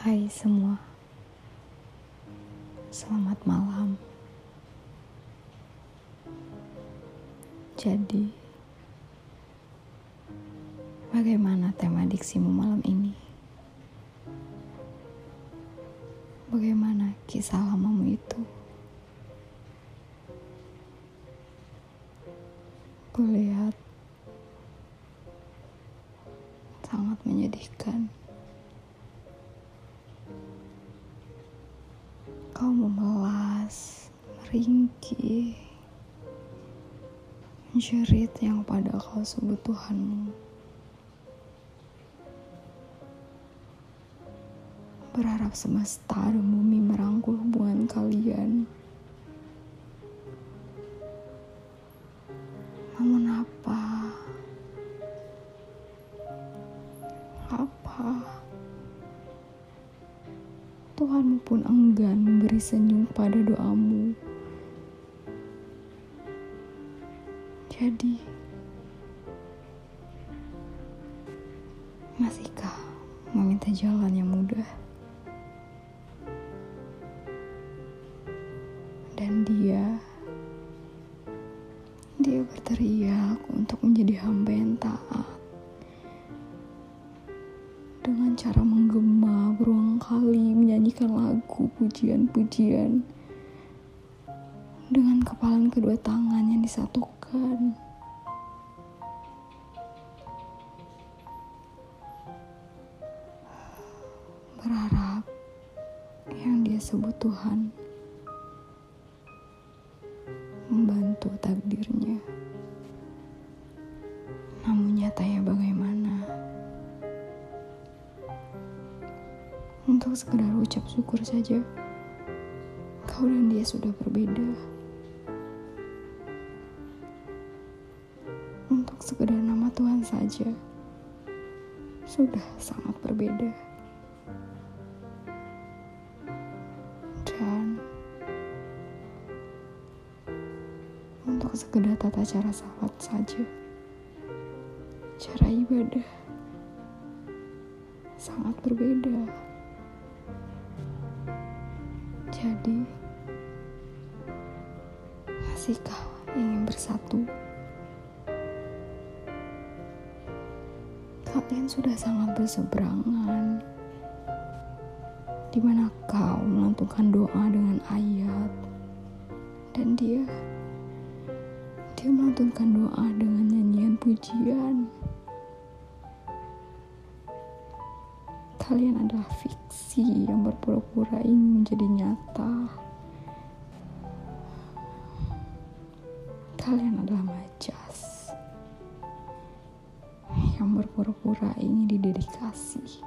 Hai semua, selamat malam. Jadi, bagaimana tema diksimu malam ini? Bagaimana kisah lamamu itu? Kulihat sangat menyedihkan. Memelas, meringkih, menjerit yang pada kau sebut Tuhanmu. Berharap semesta dan bumi merangkul hubungan kalian. Namun apa? Apa? Tuhanmu pun enggan memberi senyum pada doamu. Jadi, masihkah meminta jalan yang mudah? Dan dia, dia berteriak untuk menjadi hamba yang taat. Dengan cara menggema berulang kali menyanyikan lagu pujian-pujian. Dengan kepalan kedua tangan yang disatukan. Berharap yang dia sebut Tuhan membantu takdirnya. Namun nyatanya bagaimana? Untuk sekedar ucap syukur saja, kau dan dia sudah berbeda. Sekedar nama Tuhan saja, sudah sangat berbeda. Dan untuk sekedar tata cara salat saja, cara ibadah sangat berbeda. Jadi, masihkah ingin bersatu? Kalian sudah sangat berseberangan. Di mana kau melantunkan doa dengan ayat, dan dia, dia melantunkan doa dengan nyanyian pujian. Kalian adalah fiksi yang berpura-pura ingin menjadi nyata. Kalian adalah majas yang berpura-pura ingin didedikasi.